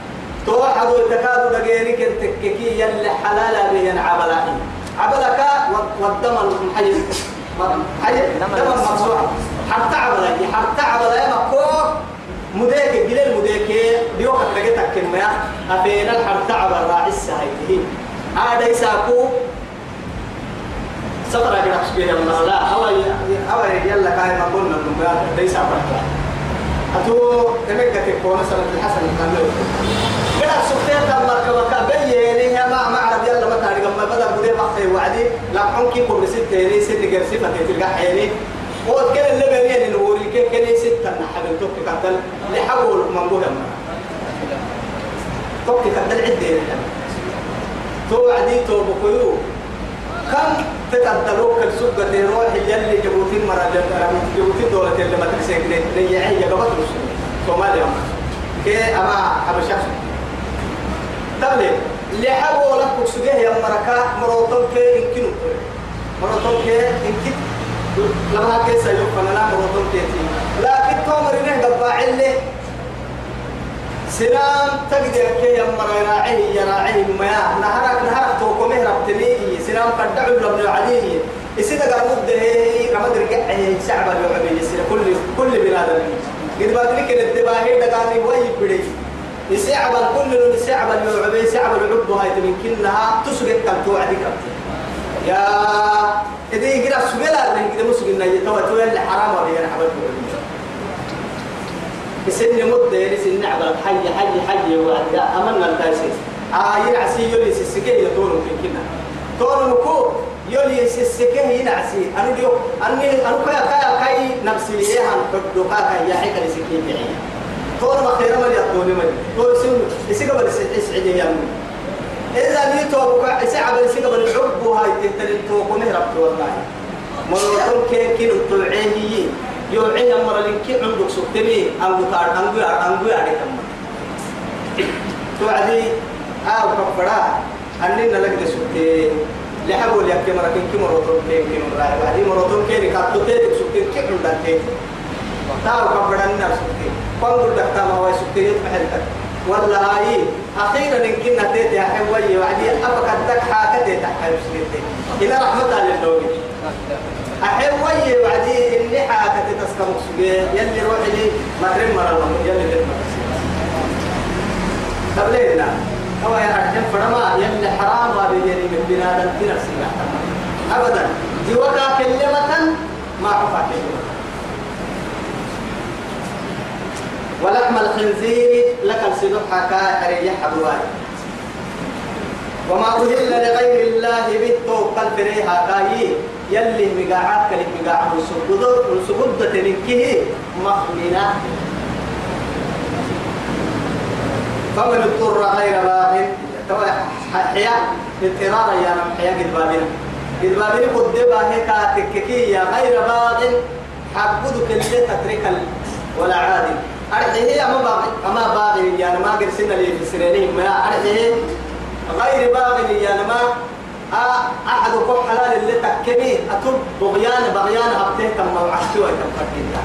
تو حدويتا كادو دقيني كنتككي يلي حلالا بيان عبلك عبلك والدم المحيز حي دم مقصوع حتى عبلك حتى عبلك مكوك مديك قليل مديك ديوك تلقيتك كما أبين الحرت عبر راعي السهيده هذا يساكو سطر كده حسبيه الله لا هو هو يلا كاي ما قلنا من ليس عبرت أتو تمكة تكون سنة الحسن الكامل كده سكتين تمر كما كبيني يا ما ما عرب يلا ما تعرف. ما بدأ بدي بحثي وعدي. لا حنكي كل ست تاني ست جرسي فتلقى حيني وقت كان اللي بيني نوري. كيف كان ستة نحن توك كتل لحول من بوهم توك كتل عدة تو عدي تو بكيو كم تتدلوك السوق تروح يلي جبوتين مرة جبوتين دولة اللي ما ترسيك لي هي قبط سوماليا كي أما حبشة تبلي اللي حبوا لك سجيه يا مركا مروتون كي يمكنوا. مروتون كي يمكن. لما كيس يوفنا مروتون كيتي لكن تومر نه قبع سنام تقدر كي يمر يراعيه يراعيه ما نهرك نهرك توكو مهرب تنيه سنام قد دعوا لابن عليه يصير قال مدة هي كما ترجع شعب اليوم يصير كل كل بلاد قد ما تلك الدباهي دقاني وي بدي يسعب كل يسعب اليوم يسعب العب هاي تمكنها تسقط توعدك يا إذا يقرأ سجلا من كده مسجنا يتوه توه اللي حرام ولا ينحبط بسن مدة يعني سن عبد حي حي حي وعدا أمنا التاسيس آه ينعسي يولي سسكه يطول ممكن كنا طول مكو يولي سسكه ينعسي أنا ديو أني أنا كيا كيا كاي نفسي ليه هن كدو كاي يا حكا لسكين بعيا طول ما خير ما يطول ما طول سن يسكه بس يسعد يا إذا نيتو بقى سعب يسكه بس الحب هاي تنتلتو كمهرب والله مرة كي كيلو طلعيه يوعي أمر لك عندك سكتمي أنقو تار أنقو أنقو عليك أمر توعدي آه كفرا أننا لك سكتي لحبوا لك كم ركن كم روتون كم كم راي بعدي مروتون كم كاتو تي سكتي كم عندك تي تاو كفرا نار سكتي قام قد تام هو سكتي يتحرك ولا هاي أخيرا إن كنا تيتي أحوي وعدي أبقى دك حاكتي تحرك سكتي إلى رحمة الله أحوي وعدي اللي حاكة تسكم سجى يلي روح لي مرم مرة يلي بيت قبلنا هو يا رحم فرما؟ يلي حرام وبيجري من بنادم في نفسي أبدا. دي وقع كلمة ما حفا كلمة ولحم الخنزير لك السلوك حكا أريح حبوان وما أهل لغير الله بالتوكل بريها كاي يلي مقاعد كلي مقاعد وسجود وسجود تنكيه مخمنة فمن اضطر غير باغ. توا حياة اضطرار يا نم حياة قد بابنا. قد بابنا قد باه كاتككية غير باغ. حبودك اللي تترك ولا عادل أرحيه أما باغ أما باغ يعني ما قرسنا لي في سنينهم ما أرحيه غير باغ يعني ما أحد كم حلال اللي تكبي أتوب بغيان بغيان أبته كم وعشتوا كم فكيتا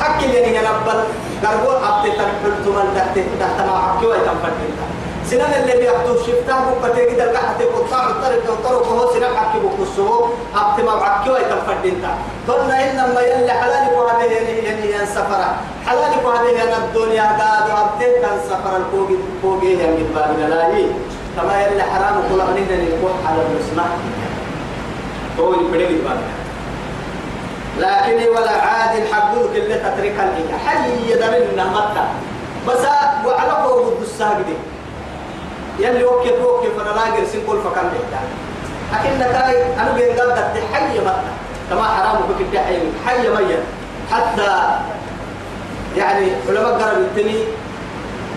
حكي اللي نقبل قربوا أبته تنحلت من تحت تحت ما حكوا كم فكيتا سنان اللي بيحدو شفته بقى كده القحة قطاع الطريق الطرق وهو سنان حكي بقصه. أبته ما حكوا كم فكيتا قلنا إنما يلي حلالك وهذه يعني يعني سفرة حلالك وهذه يعني الدنيا. قادوا أبته كان سفر الفوق فوق يعني بالباب لا كما يلي حرام كل غنينا نكون على المسمع. هو يبدأ بالباب لكن ولا عاد حبوك اللي تترك الإيه حي يدرنا مكة بس وعلى فوق الساجد يلي وكي وكي فانا لاقي سنقول فكان بيتا لكن كاي أنا بين قد حي مكة كما حرام بك حي. حي ميت. حتى يعني علماء قرب التني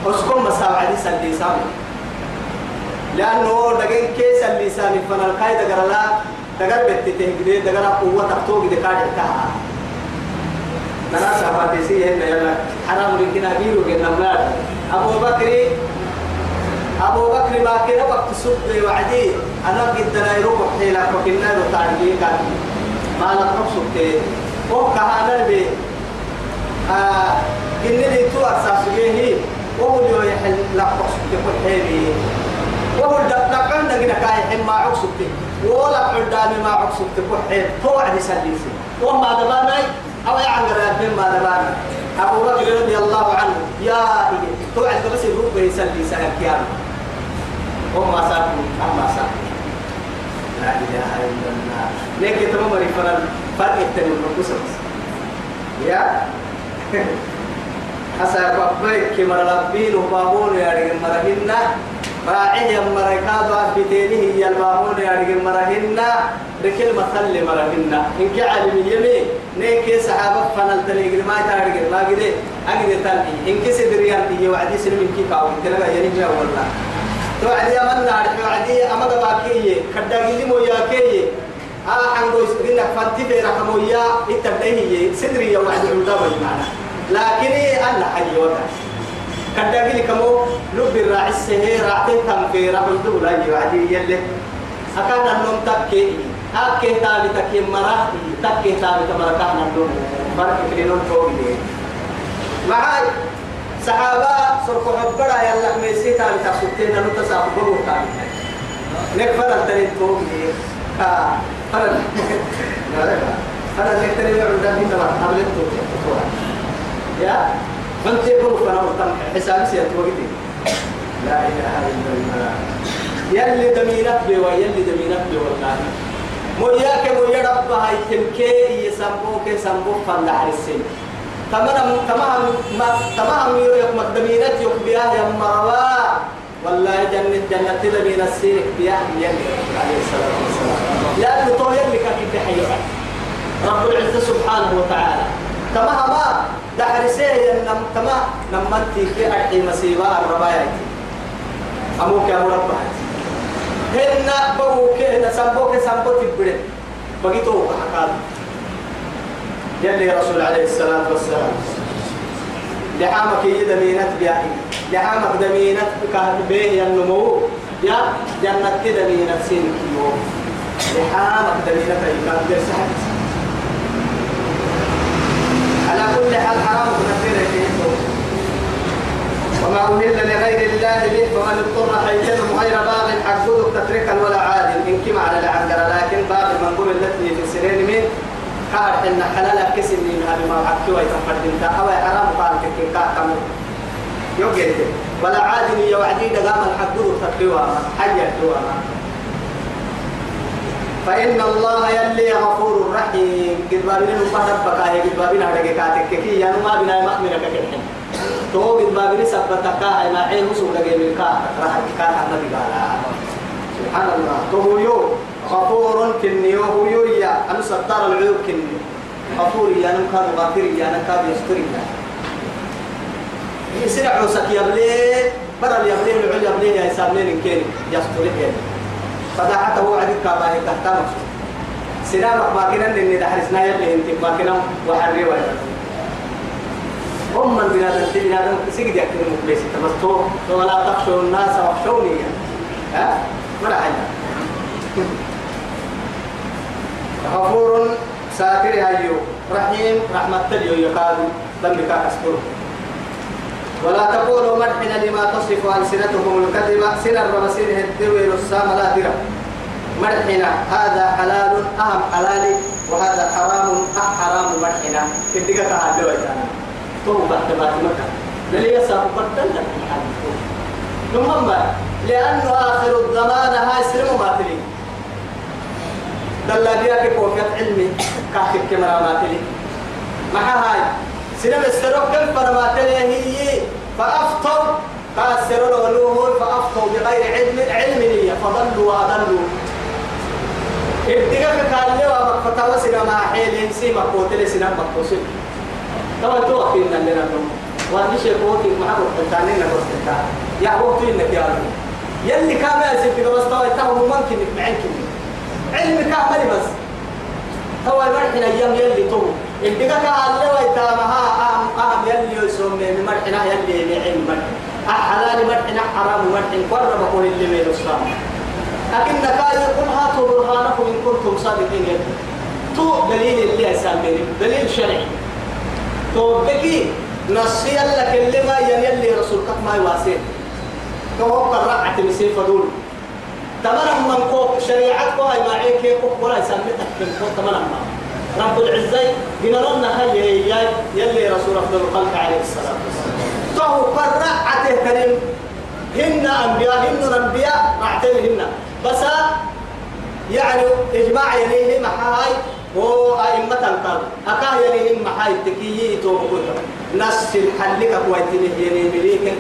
أسكن مساوعة دي سامي لأنه دقين كيس اللي سامي فانا القايدة قرلا دقر بيت تهجدي دقر قوة تحتوق دي كارد تاها أنا سافر تسي هنا يلا حرام لكن أبيرو كنا ملاد. أبو بكر أبو بكر ما كنا وقت سب وعدي. أنا قد لا يروح حيلا وكنا نتعلم كان ما نقص سبتي وكهانا بي. آه قلنا لي تو أساس به وهو يحل لا قصد يقول حيبي وهو لقن نجنا كاي حين ما عقصد ولا قدامي ما عقصد تقول حيب هو عدي سليسي وما دباناي. أو يعنقر يا ما دبانا أبو بكر رضي الله عنه. يا إيه توعد بس يروح يسلي سهل كيان وما ساكن أما ساكن لا إله إلا الله. لكن تمام فرن فرق التنين من يا. حسا بابيك كما ربين وبابون يا رجل مرهنا. راعي مركاد وابتينه يا البابون يا رجل مرهنا بكل مثل مرهنا إن كعلم يمي نيك سحابة فنل تلقي ما تارجع ما قدي أقدر تلقي. إن كيس دريان تيجي وعدي سلم كي كاو تلقى يعني والله. توعدي أمنا عارف توعدي أما دباكية كداقي مو يا كية ها حنقو إنك فتي في رقمويا التبديه سدري يا وعد عمدا معنا لكن أنا حي ودا كداقي لي كمو لب الراعي السهي راعتين تم في رقم دولا يوعدي يلي. أكان النوم تكي أكي تابي تكي مرا تكي تابي تمرا كان النوم فرق في النوم توقي معاي صحابة سرق حبرا يلا ميسي تابي تقصدين أنو تساقب بلو تابي. نكفر التنين توقي فرد. فرد نكتري عند من ما قبلت يا؟ من تقول فانا وطن حساب سيات وقتي. لا إله إلا الله. يلي دمينك بي ويلي دمينك بي والله. موياك مويا رب هاي تمكي يسمبوك يسمبوك فلا حرسين تمام تمام ما تمام يوم مقدمينات يقبيها يا مروا والله جنة جنة تلمين السيرك بياه يلي. عليه الصلاة والسلام. لأنه طول يلي كان في حيوة رب العزة سبحانه وتعالى. تما ما دحرسيه نم تما نمتي في أحي مسيبا الربايا أموك يا مربع. هن بوك هن سبوك سبوك تبرد. بقيتو حقال يلي رسول عليه الصلاة والسلام. لحامك يدمينت بياه لحامك دمينت كهبيه النمو يا جنة دمينت سين كيو لحامك دمينت يكاد درسها على كل حال حرام كثير وما أهل لغير الله به فمن اضطر حيثم غير باغ حقوق تتركا ولا عادل إن كما على العنقر لكن باغ من قبل التي في السنين من قال إن حلال كسر من هذا ما حكوا يتفردين أو حرام قال كي كم. يوجد. ولا عادل يوعدي دقام الحقوق تتركوا حيا تواما فإن الله يلي غفور رحيم. قد بابين مفهد بكاية قد بابين هذا كاتك كي يعني ما بنا مأمنة ككحن تو قد بابين سبتك ما عين وسوق لقي من كات راح كات النبي قال سبحان الله. تو يو غفور كني هو يو يا. أنا ستار العيوب كني. غفور يا أنا كاد غافر يا أنا كاد يستر يا. يسرع عوسك يا بلي برا يا بلي العليا بلي يا سامين كين يستر كين فدعته وعدك كما تحتمل. سلام ما كنا إني دحرسنا يلي انت ما كنا وحري ولا. هم من بنادم بنادم سجد يكتب مبليس تمستو ولا تخشوا الناس واخشوني ها؟ ولا حاجة غفور ساتر هيو رحيم رحمة تليو يقال. ذنبك أسكره. ولا تقولوا مدحنا لما تصف ألسنتهم الكذب. سنر ومسيره الدوي السام لا درا مدحنا هذا حلال أهم حلال وهذا حرام أه حرام مدحنا كدك تعالوا يا توبة تبات مكة للي يسأل قدن لك ثم لأنه آخر الزمان هاي سلم ماتلي دل بيك كوكت علمي. كاكب كمرا ماتلي ما هاي سنم السروق كيف فرماتلي هي فأفطوا قاسروا ولوه فأفطوا بغير علم علم لي فضلوا وأضلوا. ابتغاك قال لي وفتوى سنة مع حيل سيما قوتل سنة مقوسل طبعا تو أخيرنا لنا النوم وأني شيء قوتي معك وقتانين نقص التاني يا قوتي إنك يا رب. يلي كامل سيبتك بس طبعا تهم ممكن معك علم كامل بس. هو المرحنا أيام يلي تو ابتغاك قال لي ويتامها أهم أهم يلي يسوم من مرحنا يلي علم مرحنا حلال مرحنا حرام مرحنا قرب قول اللي من الإسلام لكن كاي يقول هاتوا برهانكم إن كنتم صادقين. تو دليل اللي أسامي دليل شرعي. تو بكي نصي لك اللي ما يلي رسولك ما يواسين توقع رعت مسيف دول. تمنى من كوك شريعتك هاي معيك كوك ولا يسمتك من كوك تمنى ما رب العزة بنرنا هاي هي يلي رسول أفضل الخلق عليه الصلاة والسلام. تو قرعته كريم. هن أنبياء هن أنبياء معتمهن بس يعني إجماع يليه محاي وأئمة القلب. أكاه يليه محاي تكيي توقف نس الحلقة كويتين يليه مليك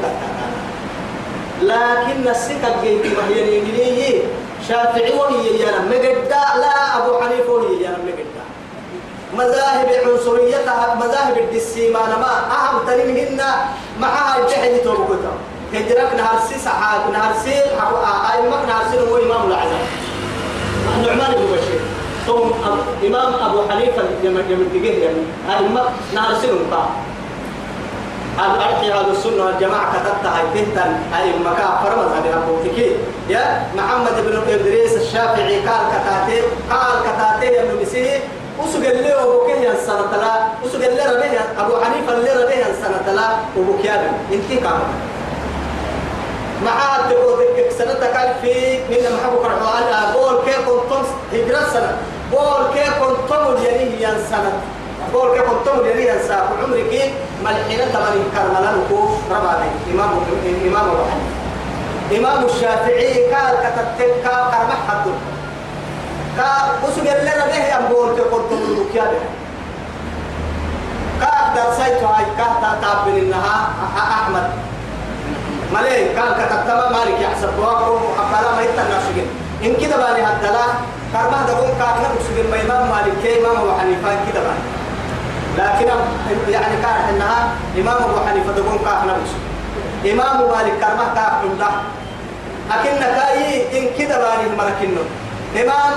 لكن نسك الجيت مهيني مليه. شافعي وهي يانا مجدا لا أبو حنيفة وهي يانا مجدا مذاهب عنصريتها مذاهب الدسيمان ما أهم تنمهن معها الجحد توقفها هجرك نهار سي سحاب نهار سي أئمة نهار سي هو إمام العزم النعمان بن بشير. ثم إمام أبو حنيفة يمن تجيه يعني أئمة نهار سي نقا الأرحي هذا السنة والجماعة كتبتها تهتن أئمة كافر مذهب أبو تكي يا محمد بن إدريس الشافعي قال كتاتي قال كتاتي يا مسيح وسجل له وبكيه السنة لا وسجل له ربيه أبو حنيفة اللي ربيه السنة لا وبكيه إنتي كامل. مع تقولك سنة قال في من محبو كرحوان بول كي كنتم هجرة سنة. بول كي كنتم يليه ين سنة. بول كي كنتم يليه ين سنة عمرك ملحين تمن كرملا نكو رباني إمام إمام أبو حنيفة. إمام الشافعي قال كتبت كا كرمح حد كا وسجل لنا به يا بول كي كنتم بكيا كا درسيت هاي كا تابن إنها أحمد. ملي كان كتبتما مالك يحسب واقو وحبالا ما يتنا شجن إن كده باني هدلا كرما دقون كاكنا بسجن ما إمام مالك كي إمام أبو حنيفة كده باني. لكن يعني كان إنها إمام أبو حنيفة دقون كاكنا بسجن إمام مالك كرما كاكنا. لكن كاي إن كده باني ملكنه إمام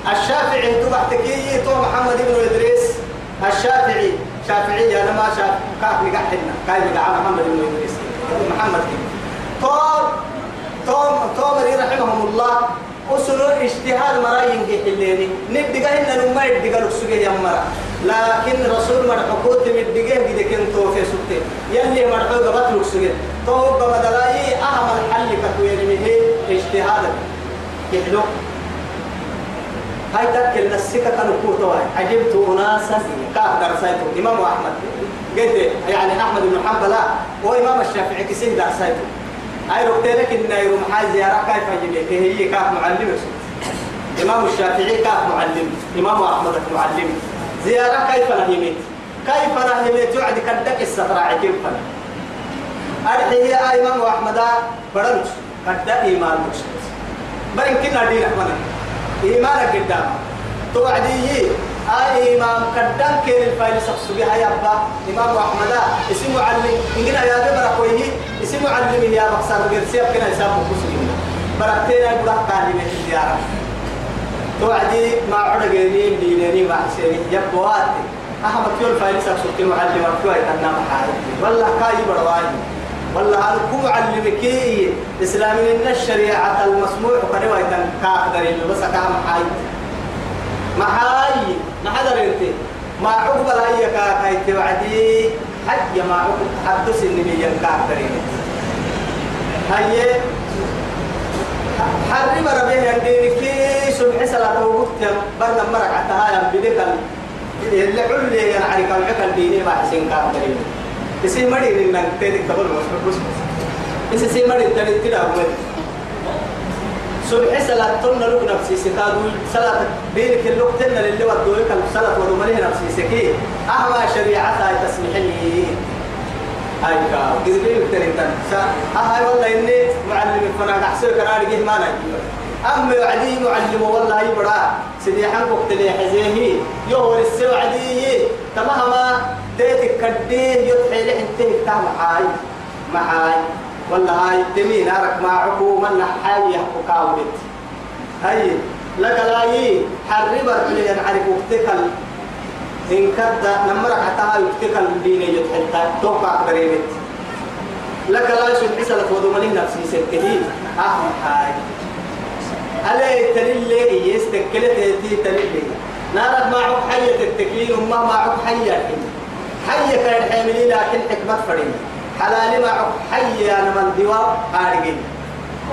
الشافعي تو بحتكي تو محمد بن إدريس. الشافعي شافعي أنا ما شاف كاك نقحنا كاي نقع محمد بن إدريس. محمد. كده توم توم تومري رحمهم الله وسنو اجتهاد مراين جي حليني. نبدأ إن نما يبدأ يا مرا لكن رسول مر حكوت مبدأ جد كن تو في سكتة يلي مر حكوت بات لكسوجي تو بمدلاي أهم الحل كتويني مه اجتهاد يحلو. هاي تكل نسيك كانوا كوتواي عجبت أناسا. كاف درسايتو إمام أحمد. قد يعني أحمد بن حنبل وإمام الشافعي كسين درسايتو أي ركتينك إن يروم حاجة زيارة كيف يجيك هي كاف معلم. إمام الشافعي كاف معلم. إمام أحمد معلم. زيارة كيف نهيمت كيف نهيمت تعد كدك السفراء كيف أرحي يا إمام أحمد. بدلش كدك إيمان مش برين كنا دين أحمد. إيمانك قدام. توعدي أي إمام كدام كين الفايل سبسو بها يا أبا. إمام أحمد. إسم معلم. إن كنا يا دبر كويه إسم معلم يا بخسر غير سياب كنا حساب مسلم بركتين أقول قال من الزيارة توعدي ما عرق جنين دينني مع سيري يبوات أحمد كيول فايل سبسو كين معلم. محارب والله كاي برواي والله أنا كم معلمك إسلامي إن الشريعة المسموح كانوا يتن كاقدر بس كام حاي محاي. ما حدا رنتي ما عقب لا هي كاكاي توعدي حج ما عقب حدث إن هي كاقدر هي حرم ربيه يدينك سبح صلاة وقت برنا مرق حتى هاي بدك اللي علي كم عقل ديني ما حسين كاقدر mari ni nang tedi kabul mas bus isi si mari tadi tidak boleh subh salat tun nalu nafsi sikadu salat bin ke lok ten nalu lewat doi kal salat wadu mari nafsi siki ahwa syariat ay tasmihni ay ka gizbi terin tan sa ah ay wallahi inni muallim أما وعدي معلم والله يبرا. سيدي حنك وقت لي حزيه يهو السوعدي تمهما تيتك كديه يدحي لحنته تاه معاي معاي والله هاي تمين أرك مع عقوما نحاي يحكو كاولت. هاي. لك لاي حرب رحلي أنعرف وقتكل. إن كدا نمرك حتى وقتكل ديني يدحي توقع قريبت لك لا يسوي حسلة ودومنين نفسي سكهي أهم حاي. عليه تللي يستكلت تي تللي نارك معك حية التكلين وما معك حية حي كان حاملي لكن حكمة فريد. حلال ما حي أنا من دوا أرجع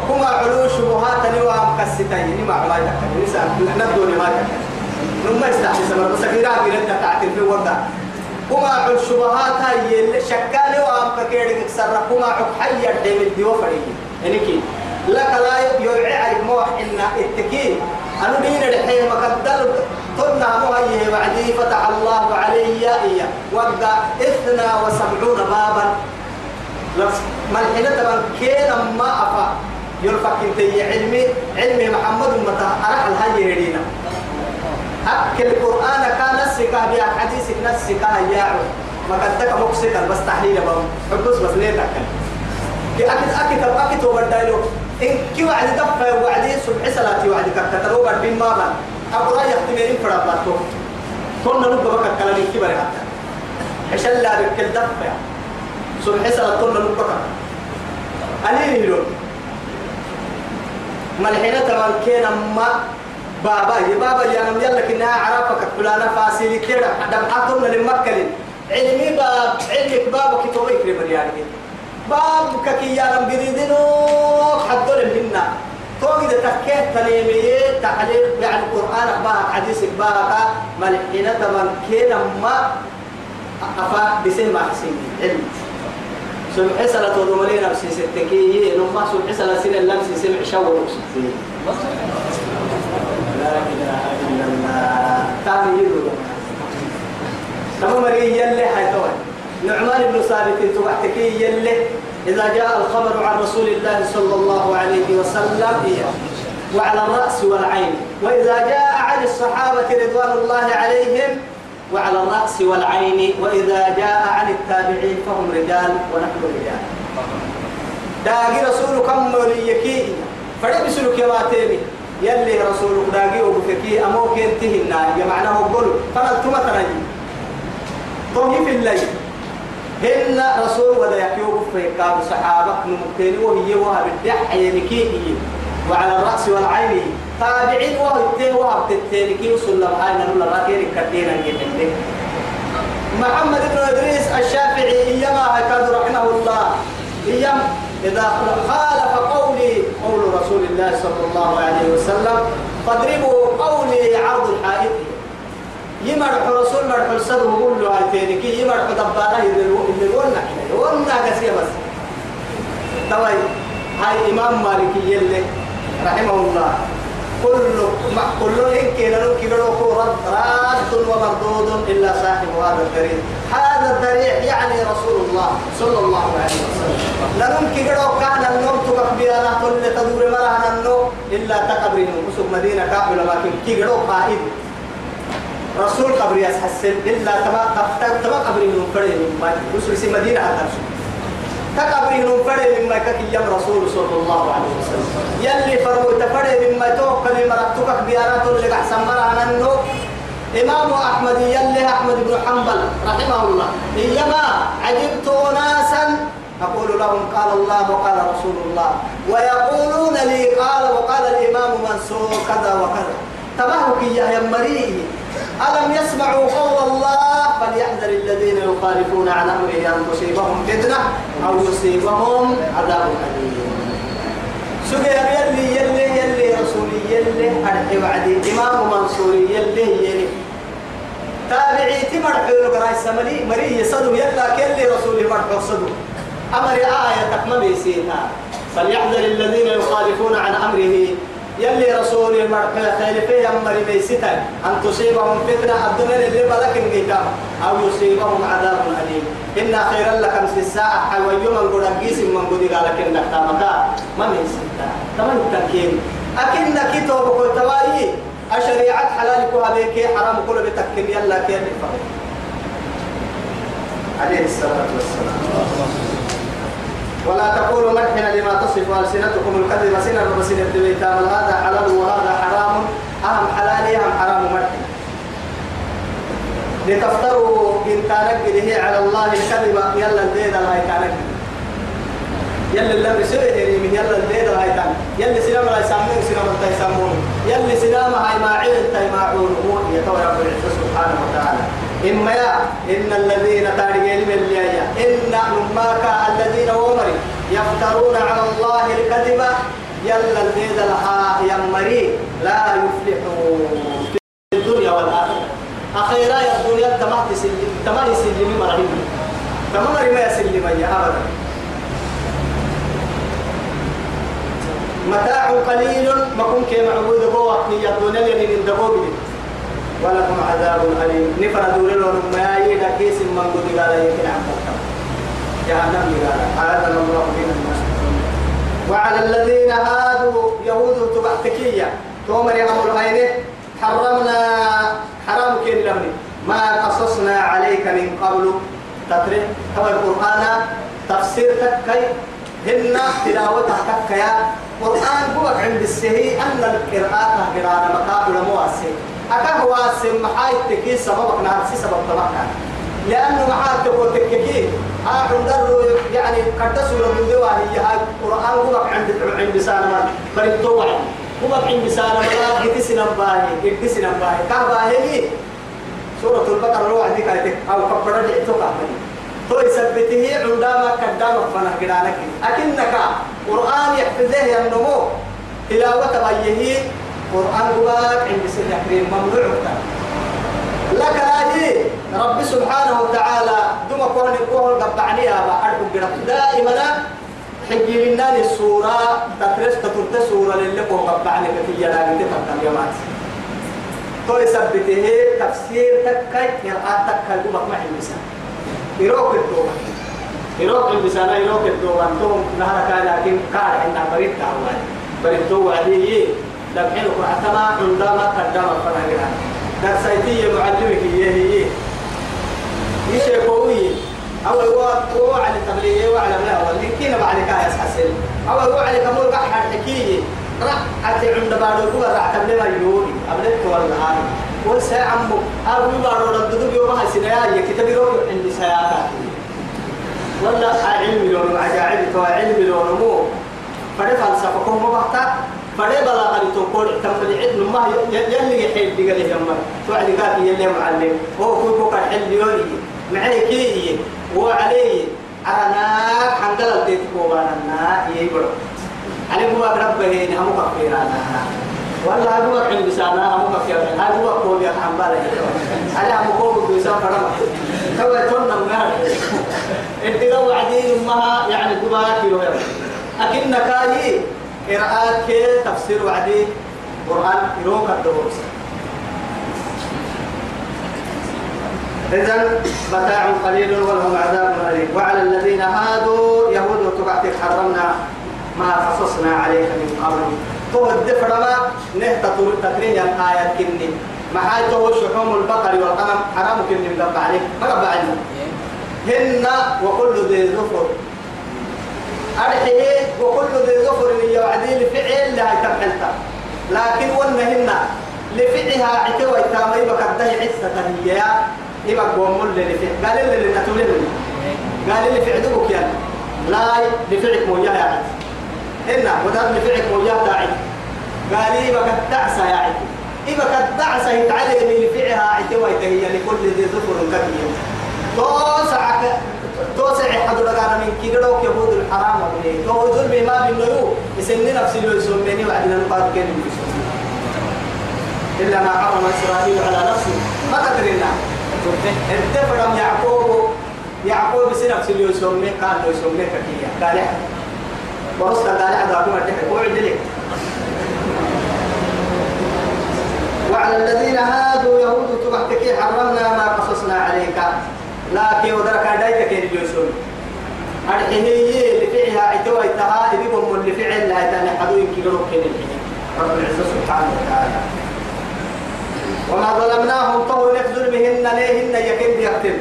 كما علو شبهات نوا مكستين ما ما يتكلم نسأل ندوني ما يتكلم نما يستحي سمر. بس كيرا بيرد تعترف في وضع. كما علو شبهات هاي شكالي وام كيرد كسر كما علو حي الدم الدوا فريد. يعني كي. لك لا يوعي عليك إن التكين أنا دين الحين مقدر قلنا مهيه وعدي فتح الله علي إياه. وقع إثنى وسبعون بابا. من حين تبان كينا ما أفا. يرفق انت علمي علمي محمد متى أرح الهي يرينا أكل القرآن كان نسكا بيا حديثك نسكا ياعو ما قدك مكسكا بس تحليل بهم. حبس بس ليه تأكل أكيد أكيد أكيد وبدايلو إن كي وعد دفع وعدي سبع صلاة وعد كتروا بعد بين ما بان أبو رأي يختمين فرا باتو. كنا نبغى بك كلامي كي بري حتى. عشان لا بكل دفع. سبع صلاة كنا نبغى أنا يلون. ملحنا تمام كنا ما بابا. يا بابا يا نم يلا كنا عرفك فلانا فاسيلي كده دم حطنا للمكلين علمي باب علمك بابك توبيك لمرياني باب ككي يا رب جديدنو حدول منا. توقي ده تكيت تنيمي تعليق يعني القرآن. بها حديث بها ملحنا تمام كنا ما أفا بسم ما حسين. علم. سمع سنة ودملين أمسي ستكي. نما سمع سنة سنة لمسي سمع شاور لا إله إلا الله تاني يدو. تمام مريم يلي حيتوه نعمان بن ثابت تبعتكي يلي إذا جاء الخبر عن رسول الله صلى الله عليه وسلم وعلى الرأس والعين. وإذا جاء عن الصحابة رضوان الله عليهم وعلى الرأس والعين. وإذا جاء عن التابعين فهم رجال ونحن رجال. داقي رسول كم وليكي؟ فرد بسلوك يواتيني يلي رسول داقي وبكي أموك ينتهي يا معناه قولوا فنالتما تنجي طهي في الليل. هن رسول ودا يكيو فيكاب صحابة نمكين وهي وها بالدح ينكي وعلى الرأس والعين تابعين وهو التين وهو التين وصل لها أن نقول الركير كدينا جدا محمد بن إدريس الشافعي إيما هكذا رحمه الله. إيام إذا خالف قولي قول رسول الله صلى الله عليه وسلم فاضربوا قولي عرض الحائط. يمرح رسول مرح السر وقول له كي يمرح دبارة قلنا قلنا قسية بس. توي هاي إمام مالكي يلي رحمه الله. كل ما كل إن كنا نكبر رد راد ومردود إلا صاحب هذا الدريع. هذا الدريع يعني رسول الله صلى الله عليه وسلم. لنم كبر كان النوم تكبيرنا كل تدور مرهنا النوم إلا تقبرين وسوق مدينة كاملة لكن كبر قائد رسول قبر يسحسن إلا تما تما قبر من فرد من رسول سي مدينة هذا تقبر من فرد من ما كي رسول صلى الله عليه وسلم. يلي فرمو تفرد من ما توكل مرتبك بيانات اللي أحسن مرة أنه إمام أحمد يلي أحمد بن حنبل رحمه الله. إيما عجبت أناسا أقول لهم قال الله وقال رسول الله. ويقولون لي قال وقال الإمام منصور كذا وكذا. تبهك يا مريه ألم يسمعوا قول الله؟ فليحذر الذين يخالفون عن أمره أن تصيبهم فتنة أو يصيبهم عذاب أليم. سجى يلي يلي يلي رسولي يلي أرحي وعدي. إمام منصوري يلي يلي. تابعي تمر حلو قراي سمري مري يصدو. يلا كلي رسولي مرحو صدو. أمر آية تقمم يسينا. فليحذر الذين يخالفون عن أمره يلي رسول المرحلة خير في أمر بيستا. أن تصيبهم فتنة الدنيا اللي بلك القيام أو يصيبهم عذاب أليم. إن خيرا لكم في الساعة. حيوي من قد أقيس من قد قال لك تامتا ما من ستا تمام التنكين أكن كتب كل توالي الشريعة حلالك هذيك حرام كل بتكين. يلا كيف؟ عليه الصلاة والسلام. ولا تقولوا مدحنا لما تصف ألسنتكم الكذب سنة وسنة بيتام هذا حلال وهذا حرام. أهم حلال أهم حرام مدحنا لتفتروا إن تنقله على الله الكذب. يلا الدين الله تنقل يلا اللي بسوي من يلا الدين الله تنقل يلا سلام لا يسمون سلام لا يسمون يلا سلام هاي ما عين تاي ما عون هو يتوى رب العزة سبحانه وتعالى. إما يا إن الذين تارجين من اللي إن نماك الذين ومري يفترون على الله الكذب يلا البيد لها يمري لا يفلحون. في الدنيا والآخرة. أخيرا يا الدنيا تما تسلم تما يسلم مرحبا تما مري ما يسلم يا أبدا. متاع قليل ما كن كي معبود بو يا الدنيا اللي من دبوب ولكم عذاب أليم. نفر دور لهم ما يدا كيس من قد قال يمكن عن جهنم قال أعاذنا الله من الناس. وعلى الذين هادوا يهود تبعتكية تومر يهود العينة حرمنا حرام كين لهم ما قصصنا عليك من قبل. تتري؟ هو القرآن تفسير تكي. هن تلاوتها تكيا. قرآن هو عند السهي أن القراءة قراءة مقابل مواسي. أكاه واسم محاي تكي سببك نارسي سبب تبقى لأنه محاي تقول تككي. آخر درو يعني قد سورة من دواه هي هاي القرآن هو عند عند سالما فريد توعي هو عند سالما لا إتسنا باهي إتسنا باهي كهباهي سورة البقرة لو عندك أو كبر جئتك تو يثبته عندما قدام فنه قدانك أكنك قرآن يحفظه ينمو تلاوة بيه قرآن قباك عند سنة كريم ممنوع لك هذه رب سبحانه وتعالى دم قرن القهر قبعني يا أرجو دائما حجي لنا السورة تترس تترت سورة للقوم قبعني كتير لا تفهم يومات تو يثبته تفسير تكاي قراءة تكاي قبك ما حمسا يروك الدوما يروك البسانة يروك الدوما أنتم نهار كان لكن كار عندنا بريد تعوان بريد تو لكن قرأتما عندما قدام فنهجنا درسيتي معلمك هي. هي يشي قوي. أول وقت هو على التبليغ وعلى ما هو اللي كنا بعد كايس حسن أول وقت على كمول قحر حكيه راح أتي عند بارو كوا راح تبلي ما يوري أبلت ولا هاي وسا عمو أبو بارو رددو بيوم هاي سنايا كتابي روح عندي سياقات. ولا علم لون عجائب تو علم لون مو. فده فلسفة كم مبحث فده بلا قال تقول تملي علم ما يلي يحيل بقى له يوم توعد قال يلي معلم. هو كل بكر حل يوري معي كي وعليه أنا حنقل البيت كوبانا يبرو علي هو ربه هم كفيرانا ولا هو عند بسانا هم كفيرانا هذا هو قول يا حنبال على هم قول بسان فرما. هو تونا مغار ادغوا وعدين امها يعني دبا كيلو لكن كاي قراءات كي تفسير وعدي قرآن يروك الدروس إذا متاع قليل ولهم عذاب أليم وعلى الذين هادوا يهود تبعتك حرمنا ما قصصنا عليك من قبل. تو الدفر ما نهت تقرين الآية كني. ما حاجة هو شحوم البقر والغنم حرام كني مقبع عليك. ما قبع عليك. هن وكل ذي ظفر أرحيه وكل ذي ظفر يوعدي لفعل لها تبحلتا لكن ونهن لفعلها عتوى تامي بكده عزة هي إما قوم اللي لفعل قال اللي نتولي قال اللي فعلك يعني لا لفعلك موجه إنا ودار لفعلك موجه تاعي قال لي بك الدعسة يا عدي إذا قد دعسة يتعلم اللي فيها عتوى هي لكل ذي ظفر كبير. توسعك. توسع حضر أنا من كده لو يهود الحرام أبني تو ظلم ما بالنيو يسمي نفسي لو يسميني وعدنا نقاد كان إلا ما حرم إسرائيل على نفسه. ما قدرنا انتفرم يعقوب يعقوب سنفسي لو يسمي قال لو يسمي ككية قال ورسل قال كما تحكي وعد لك وعلى الذين هادوا يهود تبحتك حرمنا ما قصصنا عليك. لكن ودرك دايك كين جوسون الحنية اللي فيها عتوى التها يبيكم اللي فعل لا يتاني حدو يمكن الحنية رب العزة سبحانه وتعالى. وما ظلمناهم طهو نخذل بهن ليهن يكن بيختم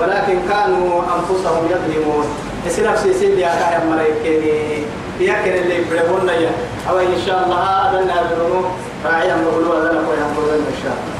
ولكن كانوا أنفسهم يظلمون. نفسي سيدي يا كايا ملايكيني يكن اللي يبرهون لي أو إن شاء الله هذا النار راعي أمر هذا نقول إن شاء الله.